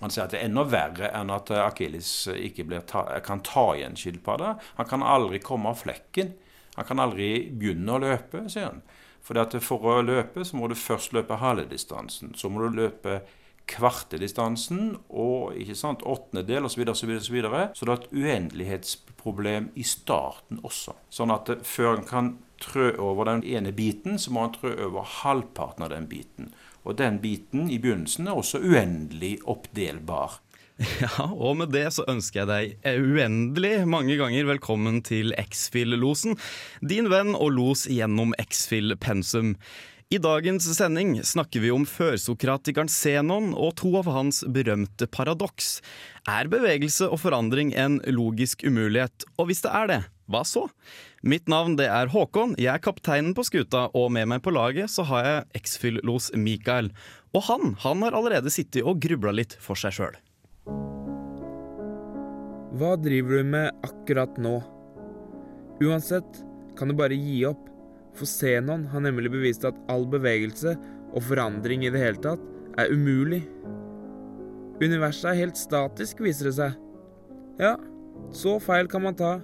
Han sier at det er enda verre enn at Akilles ikke ta, kan ta igjen skilpadda. Han kan aldri komme av flekken. Han kan aldri begynne å løpe, sier han. For for å løpe så må du først løpe halve distansen. Så må du løpe kvartedistansen og ikke sant, åttendedel osv. Så, videre, så, videre, så det er et uendelighetsproblem i starten også. Sånn at før en kan trø over den ene biten, så må han trø over halvparten av den biten. Og den biten i begynnelsen er også uendelig oppdelbar. Ja, og med det så ønsker jeg deg uendelig mange ganger velkommen til X-Fill-losen. Din venn og los gjennom X-Fill-pensum. I dagens sending snakker vi om førsokratikeren Zenon og to av hans berømte paradoks. Er bevegelse og forandring en logisk umulighet? Og hvis det er det, hva så? Mitt navn det er Håkon, jeg er kapteinen på skuta, og med meg på laget så har jeg X-Fyll-los Mikael. Og han, han har allerede sittet og grubla litt for seg sjøl. Hva driver du med akkurat nå? Uansett kan du bare gi opp. For Zenon har nemlig bevist at all bevegelse og forandring i det hele tatt er umulig. Universet er helt statisk, viser det seg. Ja, så feil kan man ta.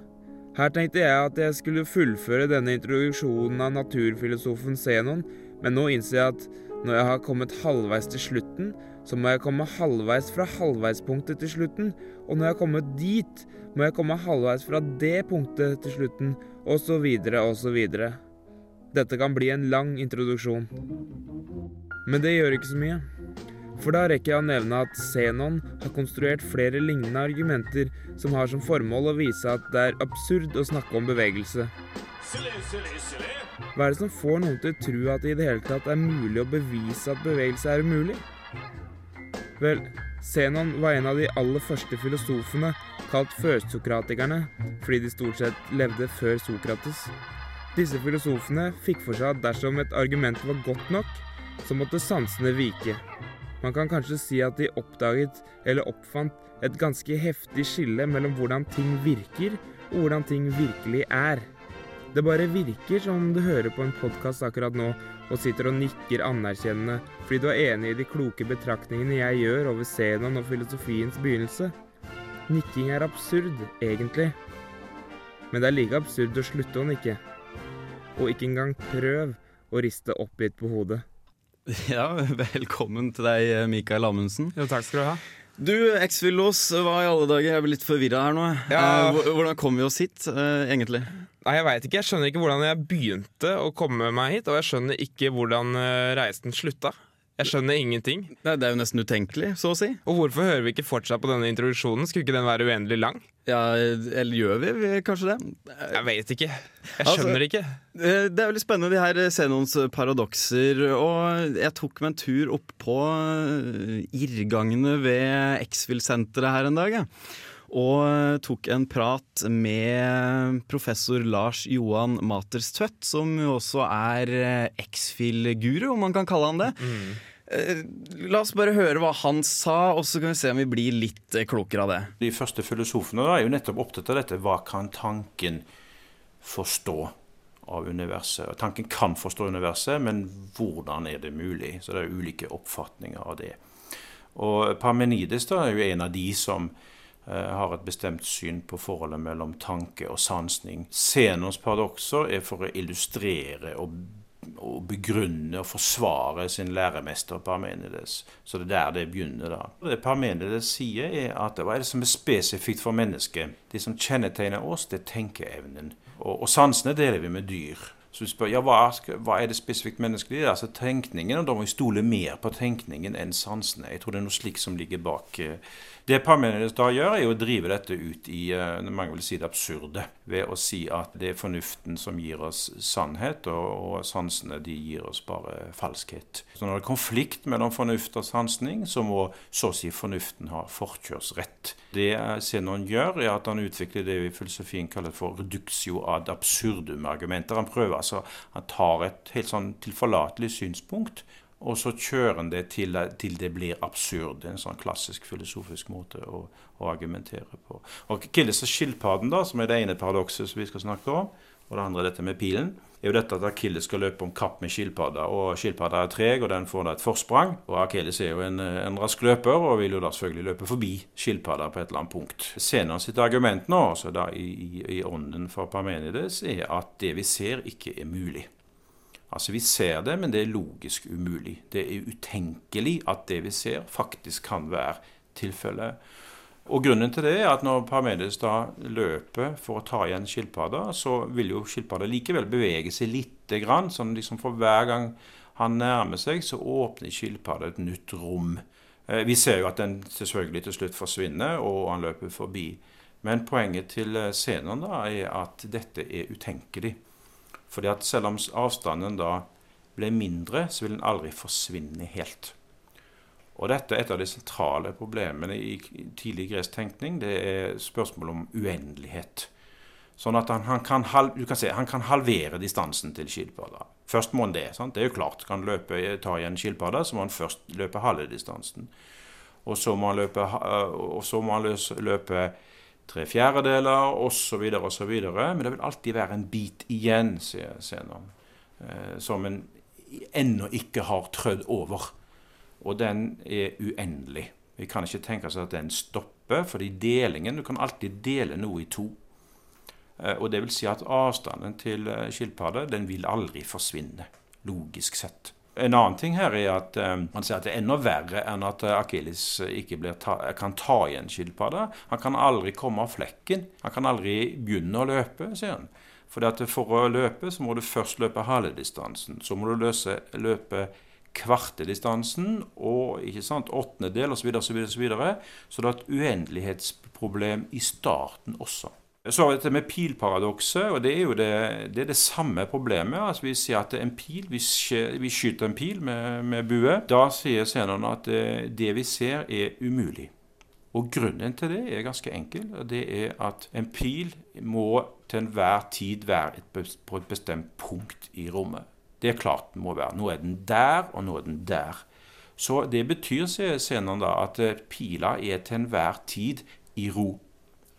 Her tenkte jeg at jeg skulle fullføre denne introduksjonen av naturfilosofen Zenon, men nå innser jeg at når jeg har kommet halvveis til slutten, så må jeg komme halvveis fra halvveispunktet til slutten, og når jeg har kommet dit, må jeg komme halvveis fra det punktet til slutten, og så videre og så videre. Dette kan bli en lang introduksjon. Men det gjør ikke så mye. For da rekker jeg å nevne at Zenon har konstruert flere lignende argumenter som har som formål å vise at det er absurd å snakke om bevegelse. Hva er det som får noen til å tro at det i det hele tatt er mulig å bevise at bevegelse er umulig? Vel, Zenon var en av de aller første filosofene kalt førsokratikerne, fordi de stort sett levde før Sokrates. Disse filosofene fikk for seg at dersom et argument var godt nok, så måtte sansene vike. Man kan kanskje si at de oppdaget eller oppfant et ganske heftig skille mellom hvordan ting virker, og hvordan ting virkelig er. Det bare virker som om du hører på en podkast akkurat nå og sitter og nikker anerkjennende fordi du er enig i de kloke betraktningene jeg gjør over scenen og filosofiens begynnelse. Nikking er absurd, egentlig. Men det er like absurd å slutte å nikke. Og ikke engang prøv å riste oppgitt på hodet. Ja, velkommen til deg, Mikael Amundsen. Jo, takk skal du ha. Du, X-Fillos, hva i alle dager? Jeg blir litt forvirra her nå. Ja. Eh, hvordan kom vi oss hit, egentlig? Nei, Jeg veit ikke. Jeg skjønner ikke hvordan jeg begynte å komme meg hit. Og jeg skjønner ikke hvordan reisen slutta. Jeg skjønner ingenting. Det, det er jo nesten utenkelig, så å si. Og hvorfor hører vi ikke fortsatt på denne introduksjonen? Skulle ikke den være uendelig lang? Ja, Eller gjør vi kanskje det? Jeg vet ikke. Jeg altså, skjønner altså, ikke. Eh, det er veldig spennende, de her Zenons paradokser. Og jeg tok meg en tur opp på eh, irrgangene ved X-Fill-senteret her en dag. Og eh, tok en prat med professor Lars Johan Materstvedt, som jo også er X-Fill-guru, om man kan kalle han det. Mm. Eh, la oss bare høre hva han sa, og så kan vi se om vi blir litt eh, klokere av det. De første filosofene er jo nettopp opptatt av dette. Hva kan tanken forstå av universet? Tanken kan forstå universet, men hvordan er det mulig? Så det er ulike oppfatninger av det. Og Parmenides da, er jo en av de som eh, har et bestemt syn på forholdet mellom tanke og sansning. Senons paradokser er for å illustrere og og begrunne og forsvare sin læremester Parmenides. Så det er der det begynner. da. Det Parmenides sier, er at hva er det som er spesifikt for mennesket? Det som kjennetegner oss, det er tenkeevnen. Og, og sansene deler vi med dyr. Så vi spør ja, hva, hva er det spesifikt menneskelige? Altså tenkningen, og da må vi stole mer på tenkningen enn sansene. Jeg tror det er noe slikt som ligger bak. Uh, det Parmenides da gjør, er å drive dette ut i uh, mange vil si det absurde. Ved å si at det er fornuften som gir oss sannhet, og, og sansene de gir oss bare falskhet. Så når det er konflikt mellom fornuft og sansning, så må så å si fornuften ha forkjørsrett. Det Zenon gjør, er at han utvikler det vi filosofien kaller for reduxio ad absurdum-argumenter. Han prøver altså, han tar et helt sånn tilforlatelig synspunkt og så kjører en det til, til, det blir absurd. En sånn klassisk filosofisk måte å, å argumentere på. Og Killes og skilpadden, da, som er det ene paradokset som vi skal snakke om, og det andre er dette med pilen, er jo dette at Akilles skal løpe om kapp med skilpadda. Og skilpadda er treg, og den får da et forsprang. Og Akilles er jo en, en, rask løper, og vil jo da selvfølgelig løpe forbi skilpadda på et eller annet punkt. Senere sitt argument nå, altså da i, i, i ånden for Parmenides, er at det vi ser, ikke er mulig. Altså Vi ser det, men det er logisk umulig. Det er utenkelig at det vi ser, faktisk kan være tilfellet. Og Grunnen til det er at når Parmedes da løper for å ta igjen skilpadda, så vil jo skilpadda likevel bevege seg lite grann. sånn liksom For hver gang han nærmer seg, så åpner skilpadda et nytt rom. Eh, vi ser jo at den selvfølgelig til slutt forsvinner, og han løper forbi. Men poenget til eh, scenen da er at dette er utenkelig. Fordi at selv om avstanden da ble mindre, så vil den aldri forsvinne helt. Og dette er et av de sentrale problemene i tidlig gresk tenkning. Det er spørsmålet om uendelighet. Sånn at han, han, kan, kan se, han, kan, halvere distansen til skilpadda. Først må han det. Sant? Det er jo klart. Kan han løpe, ta igjen skilpadda, så må han først løpe halve distansen. Og så må han løpe, og så må han løpe tre fjerdedeler, osv., osv. Men det vil alltid være en bit igjen, sier Zenon, eh, som en ennå ikke har trødd over. Og den er uendelig. Vi kan ikke tenke oss at den stopper, fordi delingen Du kan alltid dele noe i to. Eh, og det vil si at avstanden til skilpadde den vil aldri forsvinne, logisk sett. En annen ting her er at um, man sier at det er enda verre enn at Akilles ikke ta, kan ta igjen skilpadda. Han kan aldri komme av flekken. Han kan aldri begynne å løpe, sier han. For for å løpe så må du først løpe halve distansen. Så må du løse, løpe kvartedistansen og ikke sant, åttendedel osv. Så, videre, så, videre, så det er et uendelighetsproblem i starten også. Så har vi dette med pilparadokset, og det er jo det, det, er det samme problemet. Altså Vi sier at en pil, vi, skyter en pil med, med bue. Da sier senerne at det, det vi ser, er umulig. Og grunnen til det er ganske enkel. og Det er at en pil må til enhver tid være et, på et bestemt punkt i rommet. Det er klart den må være. Nå er den der, og nå er den der. Så det betyr senere da, at eh, pila er til enhver tid i ro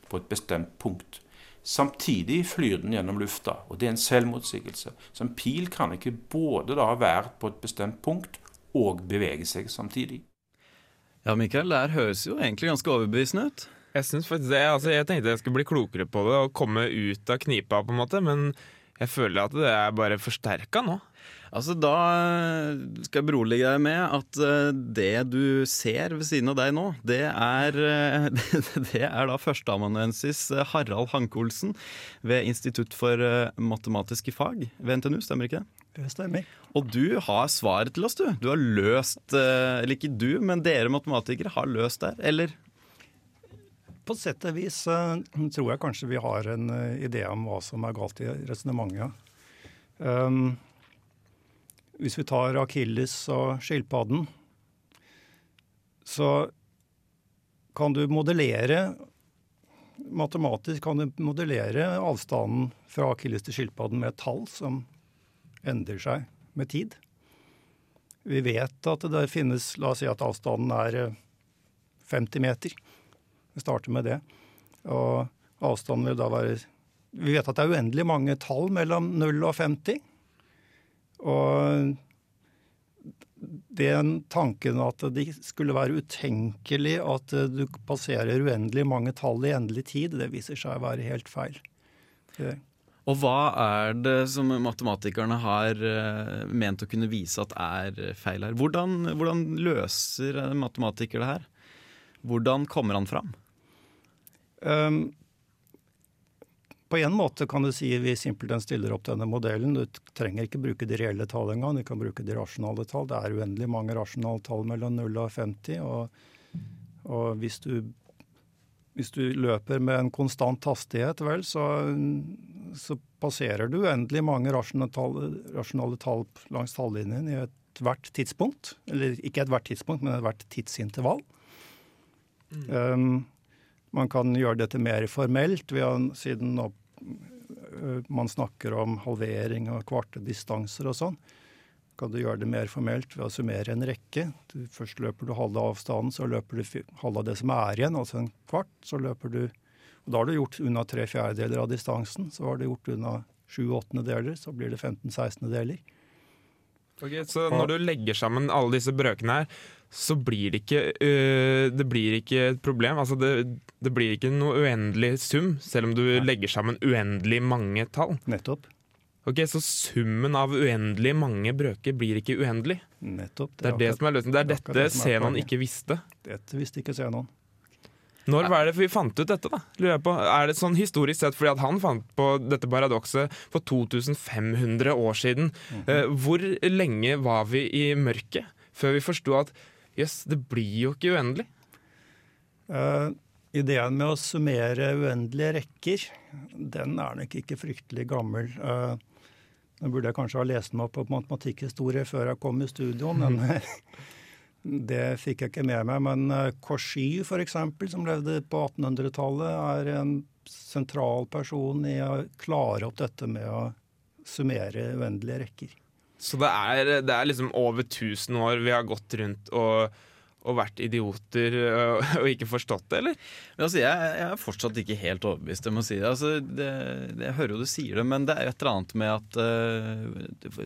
på et bestemt punkt. Samtidig flyr den gjennom lufta, og det er en selvmotsigelse. Så en pil kan ikke både da være på et bestemt punkt og bevege seg samtidig. Ja, Mikael, det her høres jo egentlig ganske overbevisende ut. Jeg synes faktisk det. Altså, jeg tenkte jeg skulle bli klokere på det og komme ut av knipa, på en måte, men jeg føler at det er bare forsterka nå. Altså Da skal jeg berolige deg med at eh, det du ser ved siden av deg nå, det er, eh, det er da førsteamanuensis eh, Harald Hanke-Olsen ved Institutt for matematiske fag ved NTNU, stemmer ikke det? Det stemmer. Og du har svaret til oss, du. Du har løst Eller ikke du, men dere matematikere har løst det, eller? På sett og vis tror jeg kanskje vi har en idé om hva som er galt i resonnementet. Um, hvis vi tar akilles og skilpadden, så kan du modellere Matematisk kan du modellere avstanden fra akilles til skilpadden med et tall som endrer seg med tid. Vi vet at det finnes La oss si at avstanden er 50 meter. Vi starter med det. Og avstanden vil da være Vi vet at det er uendelig mange tall mellom 0 og 50. Og den tanken at det skulle være utenkelig at du passerer uendelig mange tall i endelig tid, det viser seg å være helt feil. Og hva er det som matematikerne har eh, ment å kunne vise at er feil her? Hvordan, hvordan løser matematikere det her? Hvordan kommer han fram? Um, på en måte kan du si vi simpelthen stiller opp denne modellen. Du trenger ikke bruke de reelle tall engang, du kan bruke de rasjonale tall. Det er uendelig mange rasjonale tall mellom 0 og 50. Og, og hvis, du, hvis, du, løper med en konstant hastighet, vel, så, så passerer du uendelig mange rasjonale tall, rasjonale tall langs tallinjen i ethvert tidspunkt. Eller ikke ethvert tidspunkt, men ethvert tidsintervall. Mm. Um, man kan gjøre dette mer formelt, ved, siden man snakker om halvering og kvarte distanser og sånn. Kan du gjøre det mer formelt ved å summere en rekke. Først løper du halve avstanden, så løper du halve av det som er igjen, altså en kvart. Så løper du og Da har du gjort unna tre fjerdedeler av distansen. Så har du gjort unna sju åttendedeler, så blir det 15 16-deler. Ok, så når du legger sammen alle disse brøkene her, så blir det ikke, øh, det blir ikke et problem. Altså det, det blir ikke noe uendelig sum, selv om du legger sammen uendelig mange tall. Nettopp. Ok, Så summen av uendelig mange brøker blir ikke uendelig? Nettopp. Det er det som er løsningen. Det er det dette det Zenon ikke visste. Dette visste ikke Zenon. Når var det vi fant ut dette? da? Lurer jeg på. Er det sånn historisk sett fordi at han fant på dette paradokset for 2500 år siden? Eh, hvor lenge var vi i mørket før vi forsto at jøss, det blir jo ikke uendelig? Uh, ideen med å summere uendelige rekker, den er nok ikke fryktelig gammel. Uh, nå burde jeg kanskje ha lest meg opp på matematikkhistorie før jeg kom i studio, men det fikk jeg ikke med meg. Men Korsy, Cauchy f.eks., som levde på 1800-tallet, er en sentral person i å klare opp dette med å summere uendelige rekker. Så det er, det er liksom over 1000 år vi har gått rundt og, og vært idioter og, og ikke forstått det, eller? Men altså, jeg, jeg er fortsatt ikke helt overbevist. Jeg må si det. Altså, det, det. Jeg hører jo du sier det, men det er et eller annet med at uh,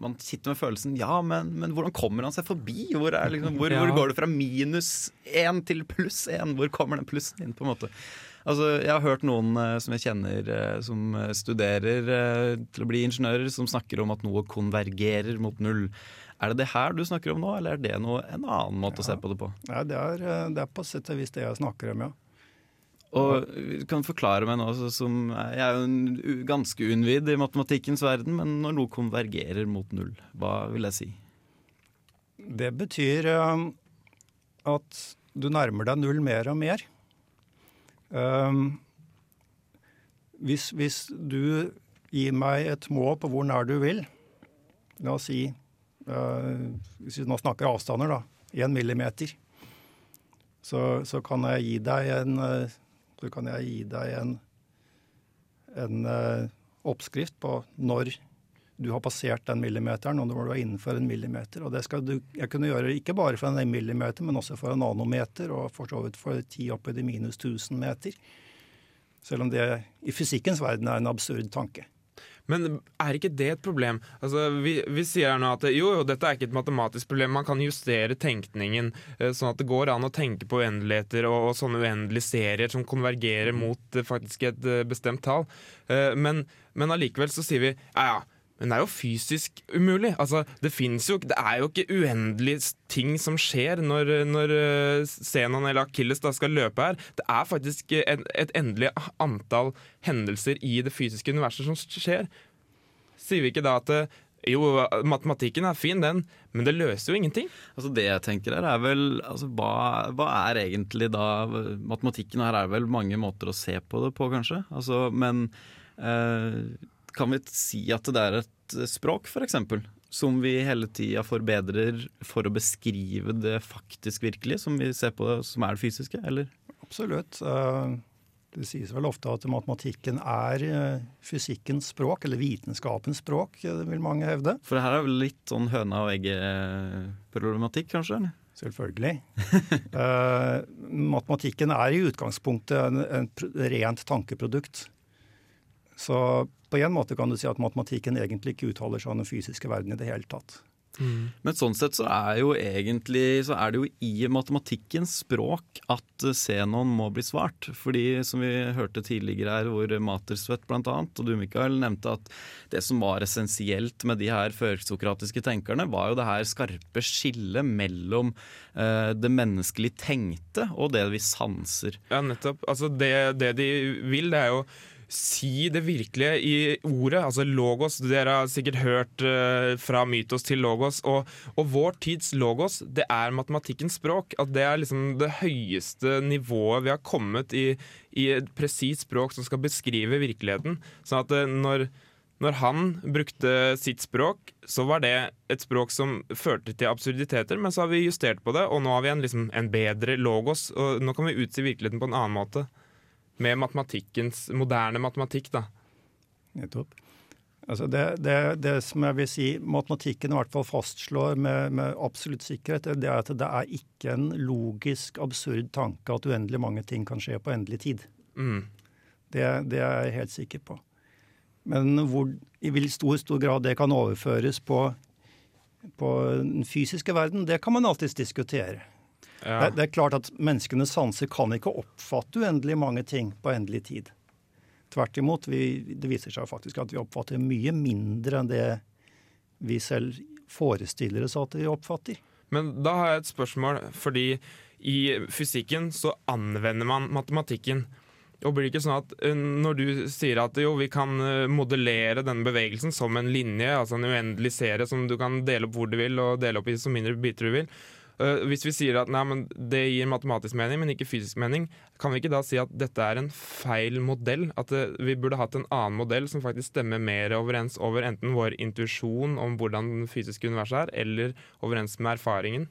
man sitter med følelsen Ja, men, men hvordan kommer han seg forbi? Hvor, er liksom, hvor, Ja. hvor går det fra minus én til pluss én? Hvor kommer den plussen inn? på en måte? Altså, Jeg har hørt noen eh, som jeg kjenner eh, som eh, studerer eh, til å bli ingeniører, som snakker om at noe konvergerer mot null. Er det det her du snakker om nå, eller er det noe, en annen måte å se på det på? Ja, det, er, det er på sett og vis det jeg snakker om, ja. Og kan forklare meg nå, som Jeg er jo en, ganske unnvidd i matematikkens verden, men når noe konvergerer mot null, hva vil jeg si? Det betyr at du nærmer deg null mer og mer. Um, hvis, hvis du gir meg et mål på hvor nær du vil, la oss si uh, Hvis vi nå snakker avstander, da. Én millimeter. Så, så kan jeg gi deg en uh, gi deg en, en uh, oppskrift på når du har passert den millimeteren, og du er innenfor en millimeter. Og det skal du jeg kunne gjøre ikke bare for en millimeter, men også for en nanometer, og for så vidt for ti opp i de minus 1000 meter. Selv om det i fysikkens verden er en absurd tanke. Men er ikke det et problem? Altså, vi, vi sier her nå at jo, jo, dette er ikke et matematisk problem. Man kan justere tenkningen eh, sånn at det går an å tenke på uendeligheter og, og sånne uendelige serier som konvergerer mot eh, faktisk et eh, bestemt tall. Men, men allikevel så sier vi ja, ja. Men det er jo fysisk umulig. Altså, det, jo, det er jo ikke uendelige ting som skjer når, når eh, Zenon eller Achilles da skal løpe her. Det er faktisk et, et endelig antall hendelser i det fysiske universet som skjer. Sier vi ikke da at eh, jo, matematikken er fin, den, men det løser jo ingenting? Altså Det jeg tenker her er vel altså, hva, hva er egentlig da matematikken? Her er vel mange måter å se på det på, kanskje. Altså, men eh, kan vi si at det er et språk, f.eks.? Som vi hele tida forbedrer for å beskrive det faktisk virkelige, som vi ser på det, som er det fysiske? Eller? Absolutt. Eh, Det sies vel ofte at matematikken er eh, fysikkens språk, eller vitenskapens språk, eh, vil mange hevde. For det her er vel litt sånn høna og egget-problematikk, kanskje? Eller? Selvfølgelig. uh, matematikken er i utgangspunktet en, en rent tankeprodukt. Så på en måte kan du si at matematikken egentlig ikke uttaler seg om den fysiske verden i det hele tatt. Men sånn sett så er, jo egentlig, så er det jo i matematikkens språk at Zenon må bli svart. Fordi som vi hørte tidligere her, hvor Matersvedt bl.a. og du Mikael nevnte at det som var essensielt med de her førsokratiske tenkerne, var jo det her skarpe skillet mellom eh, det menneskelig tenkte og det vi sanser. Ja, nettopp. Altså det, det de vil, det er jo si det virkelige i ordet, altså logos. Dere har sikkert hørt uh, fra mytos til logos. Og, og vår tids logos, det er matematikkens språk. At det er liksom det høyeste nivået vi har kommet i, i et presist språk som skal beskrive virkeligheten. Sånn at uh, når når han brukte sitt språk, så var det et språk som førte til absurditeter, men så har vi justert på det, og nå har vi en, liksom, en bedre logos. Og nå kan vi utsi virkeligheten på en annen måte. Med matematikkens moderne matematikk, da. Nettopp. Altså det, det, det som jeg vil si matematikken i hvert fall fastslår med, med absolutt sikkerhet, det er at det er ikke en logisk, absurd tanke at uendelig mange ting kan skje på endelig tid. Mm. Det, det er jeg helt sikker på. Men hvor, i hvor stor, stor grad det kan overføres på, på den fysiske verden, det kan man alltids diskutere. Ja. Det, det er klart at menneskenes sanser kan ikke oppfatte uendelig mange ting på endelig tid. Tvert imot. Vi, det viser seg faktisk at vi oppfatter mye mindre enn det vi selv forestiller oss at vi oppfatter. Men da har jeg et spørsmål, fordi i fysikken så anvender man matematikken. Og blir det ikke sånn at eh, Når du sier at jo, vi kan eh, modellere denne bevegelsen som en linje, altså en uendelig serie som du kan dele opp hvor du vil, og dele opp i så mindre biter du vil. Eh, Hvis vi sier at nei, men det gir matematisk mening, men ikke fysisk mening, kan vi ikke da si at dette er en feil modell? At eh, vi burde hatt en annen modell som faktisk stemmer mer overens over enten vår intuisjon om hvordan det fysiske universet er, eller overens med erfaringen?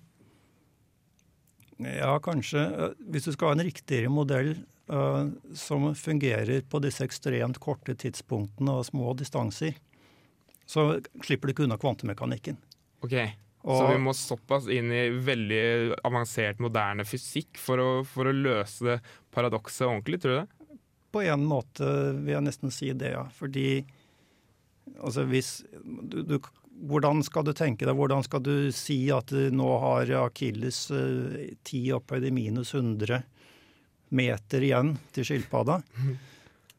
Ja, kanskje. Eh, Hvis du skal ha en riktigere modell uh, som fungerer på disse ekstremt korte tidspunktene og små distanser, så slipper du ikke unna kvantemekanikken. Ok, Så vi må såpass inn i veldig avansert, moderne fysikk for å, for å løse paradokset ordentlig, tror du det? På en måte vil jeg nesten si det, ja. Fordi altså hvis du, du, Hvordan skal du tenke deg, hvordan skal du si at du nå har Akilles ti 10 opphøyd i minus 100 meter igjen til skilpadda?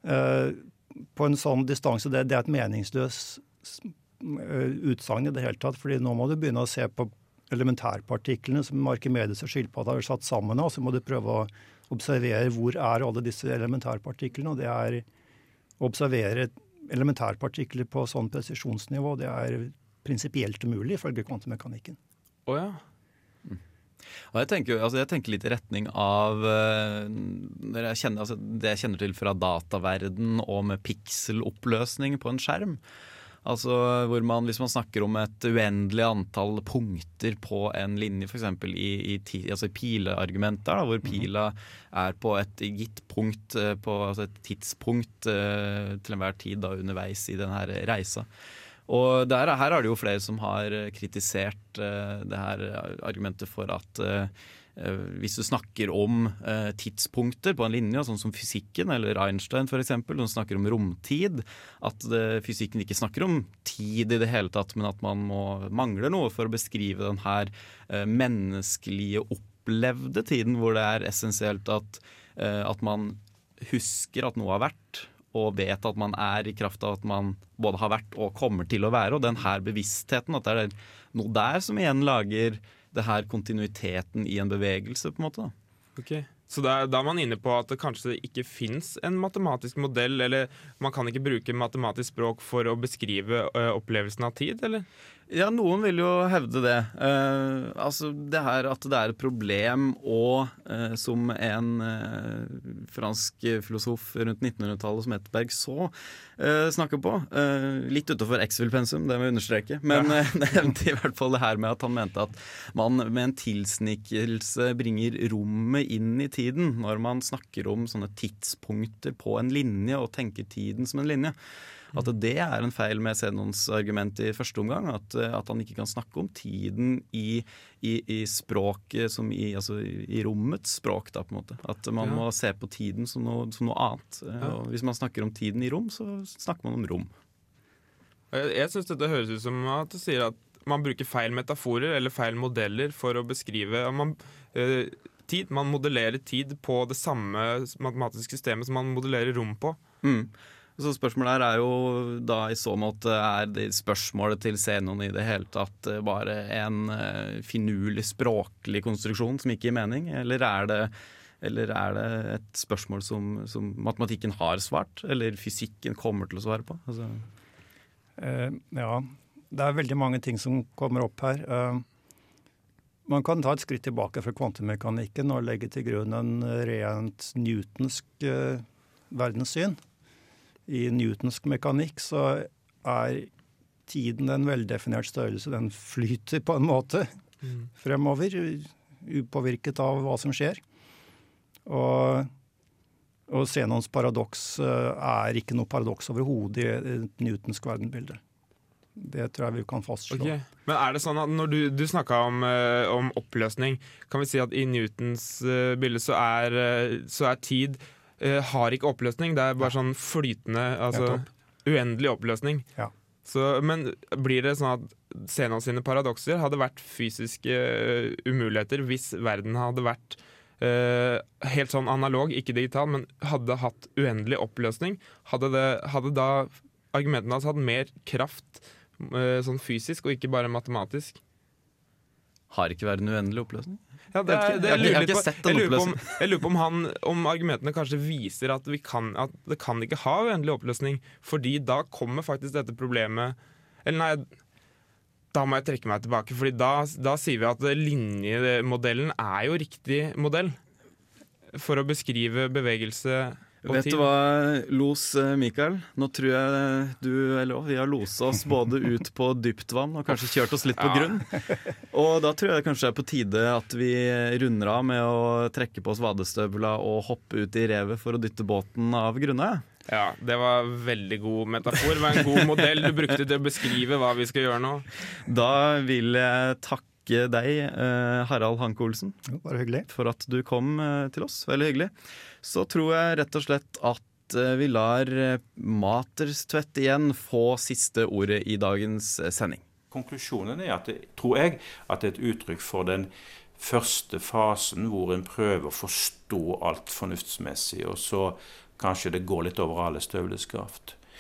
uh, på en sånn distanse, det, det er et meningsløst eh, utsagn i det hele tatt. fordi nå må du begynne å se på elementærpartiklene som Arkimedes og skilpadda har satt sammen, og så må du prøve å observere hvor er alle disse elementærpartiklene. og det er Å observere elementærpartikler på sånn presisjonsnivå, det er prinsipielt umulig ifølge kvantemekanikken. Oh, ja. Og jeg tenker, altså jeg tenker litt i retning av eh, jeg kjenner, altså det jeg kjenner til fra dataverden og med pikseloppløsning på en skjerm. Altså hvor man, Hvis man snakker om et uendelig antall punkter på en linje, f.eks. i, i ti, altså pileargumenter, da, hvor pila er på et gitt punkt, eh, på altså et tidspunkt eh, til enhver tid da, underveis i denne reisa. Og der, her er det jo flere som har kritisert eh, det her argumentet for at hvis du snakker om eh, tidspunkter på en linje, sånn som fysikken eller Einstein f.eks., som snakker om romtid, at eh, fysikken ikke snakker om tid i det hele tatt, men at man må mangler noe for å beskrive den her eh, menneskelige opplevde tiden, hvor det er essensielt at, eh, at man husker at noe har vært, og vet at man er i kraft av at man både har vært og kommer til å være. Og den her bevisstheten, at det er noe der som igjen lager det her kontinuiteten i en bevegelse, på en måte. da. Så da, da er man inne på at det kanskje ikke fins en matematisk modell, eller man kan ikke bruke matematisk språk for å beskrive ø, opplevelsen av tid, eller? Ja, noen vil jo hevde det. Eh, altså det her at det er et problem og eh, som en eh, fransk filosof rundt 1900-tallet som het Bergson eh, snakker på. Eh, litt utenfor X-Vil-pensum, det må jeg understreke. Men eh, nevnte i hvert fall det her med at han mente at man med en tilsnikelse bringer rommet inn i tiden når man snakker om sånne tidspunkter på en linje og tenker tiden som en linje. At det er en feil med Zenons argument i første omgang. At, eh, at han ikke kan snakke om tiden i, i, i språket som i, altså i rommets språk, da, på en måte. At man Ja. må se på tiden som noe, som noe annet. Eh, Ja. Og hvis man snakker om tiden i rom, så snakker man om rom. Jeg, jeg syns dette høres ut som at du sier at man bruker feil metaforer eller feil modeller for å beskrive man, eh, tid. Man modellerer tid på det samme matematiske systemet som man modellerer rom på. Mm. Så spørsmålet her er jo da i så måte er det spørsmålet til Zenon i det hele tatt eh, bare en eh, finurlig språklig konstruksjon som ikke gir mening, eller er det, eller er det et spørsmål som, som matematikken har svart, eller fysikken kommer til å svare på? Altså, Eh, ja, det er veldig mange ting som kommer opp her. Eh, man kan ta et skritt tilbake fra kvantemekanikken og legge til grunn en rent newtonsk eh, verdenssyn. I newtonsk mekanikk så er tiden en veldefinert størrelse. Den flyter på en måte fremover, upåvirket av hva som skjer. Og, og Zenons paradoks eh, er ikke noe paradoks overhodet i et newtonsk verdenbilde. Det tror jeg vi kan fastslå. Okay. Men er det sånn at når du, du snakka om, eh, om oppløsning, kan vi si at i Newtons eh, bilde så er, så er tid eh, har ikke oppløsning, det er bare sånn flytende altså, uendelig oppløsning. Ja. Så, men blir det sånn at Zenon sine paradokser hadde vært fysiske uh, umuligheter hvis verden hadde vært uh, helt sånn analog, ikke digital, men hadde hatt uendelig oppløsning? Hadde, det, hadde da argumentene hans hatt mer kraft uh, sånn fysisk, og ikke bare matematisk? Har ikke verden uendelig oppløsning? Ja, det er, det Jeg jeg har ikke sett den Jeg lurer på om, jeg lurer på om, han, om argumentene kanskje viser at, vi kan, at det kan ikke ha uendelig oppløsning, fordi da kommer faktisk dette problemet Eller nei, da må jeg trekke meg tilbake, Fordi da, da sier vi at linjemodellen er jo riktig modell for å beskrive bevegelse Vet tid. du hva, Los eh, Mikael? Nå tror jeg du eller vi har losa oss både ut på dypt vann og kanskje kjørt oss litt på grunn. Og da tror jeg det kanskje er på tide at vi runder av med å trekke på oss vadestøvla og hoppe ut i revet for å dytte båten av grunne. Ja, Det var veldig god metafor. Det var en god modell du brukte til å beskrive hva vi skal gjøre nå. Da vil jeg takke deg, eh, Harald Hanke Olsen, Bare hyggelig. for at du kom eh, til oss. Veldig hyggelig. Så tror jeg rett og slett at eh, vi lar eh, Materstvedt igjen få siste ordet i dagens eh, sending. Konklusjonen er at det, tror jeg at det er et uttrykk for den første fasen hvor en prøver å forstå alt fornuftsmessig, og så kanskje det går litt over alle støvlers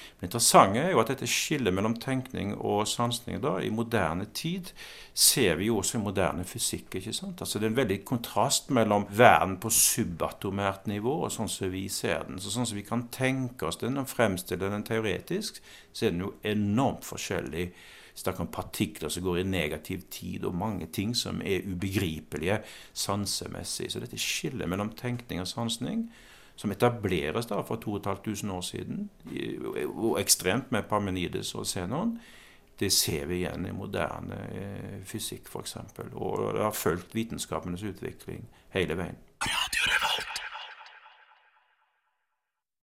kraft. Men interessant er jo at dette skillet mellom tenkning og sansning da, i moderne tid ser vi jo også i moderne fysikk. ikke sant? Altså Det er en veldig kontrast mellom verden på subatomært nivå og sånn som vi ser den. Så Sånn som vi kan tenke oss den og fremstille den teoretisk, så er den jo enormt forskjellig snakk om partikler som går i negativ tid, og mange ting som er ubegripelige sansemessig. Så dette skillet mellom tenkning og sansning, som etableres da for 2500 år siden, og ekstremt med Parmenides og Zenon, det ser vi igjen i moderne eh, fysikk f.eks. Og det har fulgt vitenskapenes utvikling hele veien. Radio.